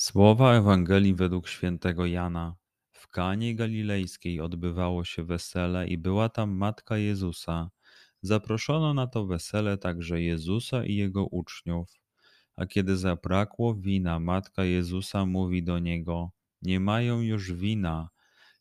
Słowa Ewangelii według świętego Jana. W Kanie Galilejskiej odbywało się wesele i była tam matka Jezusa. Zaproszono na to wesele także Jezusa i jego uczniów. A kiedy zabrakło wina, matka Jezusa mówi do niego: Nie mają już wina.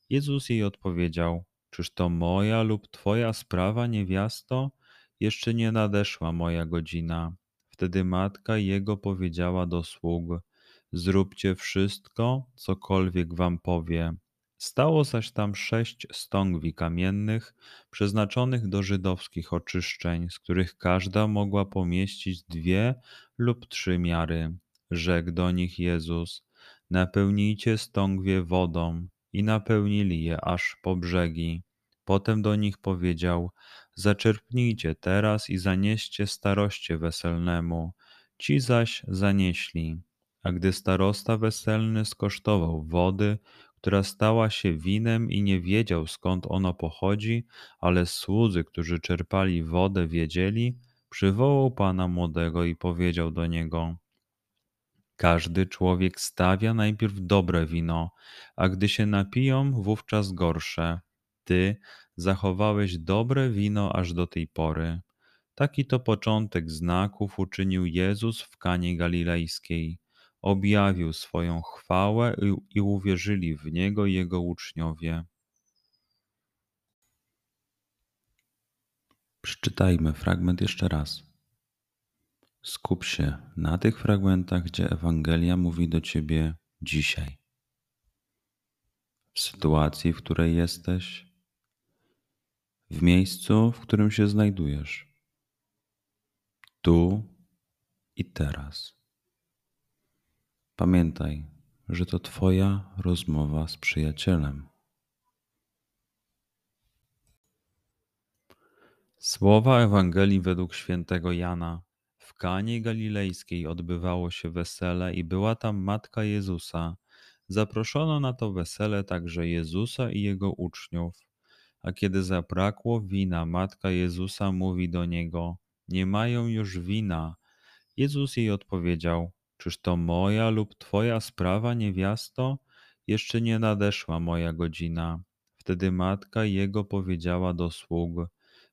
Jezus jej odpowiedział: Czyż to moja lub twoja sprawa, niewiasto? Jeszcze nie nadeszła moja godzina. Wtedy matka jego powiedziała do sług: Zróbcie wszystko, cokolwiek wam powie. Stało zaś tam sześć stągwi kamiennych, przeznaczonych do żydowskich oczyszczeń, z których każda mogła pomieścić dwie lub trzy miary. Rzekł do nich Jezus: Napełnijcie stągwie wodą, i napełnili je aż po brzegi. Potem do nich powiedział: Zaczerpnijcie teraz i zanieście staroście weselnemu. Ci zaś zanieśli. A gdy starosta weselny skosztował wody, która stała się winem i nie wiedział skąd ono pochodzi, ale słudzy, którzy czerpali wodę, wiedzieli, przywołał pana młodego i powiedział do niego: Każdy człowiek stawia najpierw dobre wino, a gdy się napiją, wówczas gorsze. Ty zachowałeś dobre wino aż do tej pory. Taki to początek znaków uczynił Jezus w Kanie Galilejskiej objawił swoją chwałę i uwierzyli w niego jego uczniowie. Przeczytajmy fragment jeszcze raz. Skup się na tych fragmentach, gdzie Ewangelia mówi do ciebie dzisiaj. W sytuacji, w której jesteś, w miejscu, w którym się znajdujesz, tu i teraz. Pamiętaj, że to Twoja rozmowa z przyjacielem. Słowa Ewangelii według świętego Jana. W Kanie Galilejskiej odbywało się wesele i była tam matka Jezusa. Zaproszono na to wesele także Jezusa i jego uczniów. A kiedy zabrakło wina, matka Jezusa mówi do niego: Nie mają już wina. Jezus jej odpowiedział: Czyż to moja lub twoja sprawa, niewiasto? Jeszcze nie nadeszła moja godzina. Wtedy matka jego powiedziała do sług: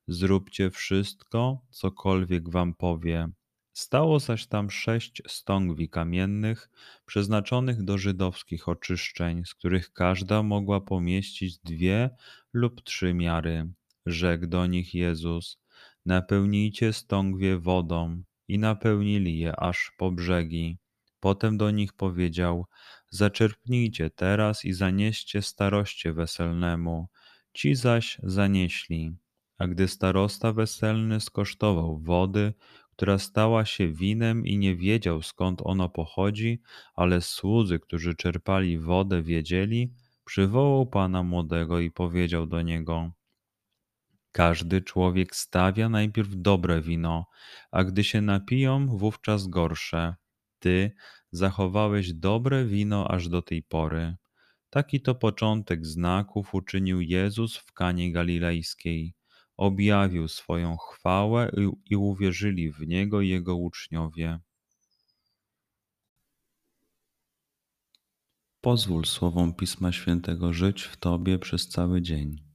Zróbcie wszystko, cokolwiek wam powie. Stało zaś tam sześć stągwi kamiennych, przeznaczonych do żydowskich oczyszczeń, z których każda mogła pomieścić dwie lub trzy miary. Rzekł do nich Jezus: Napełnijcie stągwie wodą i napełnili je aż po brzegi. Potem do nich powiedział: Zaczerpnijcie teraz i zanieście staroście weselnemu. Ci zaś zanieśli. A gdy starosta weselny skosztował wody, która stała się winem i nie wiedział skąd ono pochodzi, ale słudzy, którzy czerpali wodę, wiedzieli, przywołał pana młodego i powiedział do niego: każdy człowiek stawia najpierw dobre wino, a gdy się napiją, wówczas gorsze. Ty zachowałeś dobre wino aż do tej pory. Taki to początek znaków uczynił Jezus w Kanie Galilejskiej. Objawił swoją chwałę i, uwierzyli w Niego Jego uczniowie. Pozwól słowom Pisma Świętego żyć w Tobie przez cały dzień.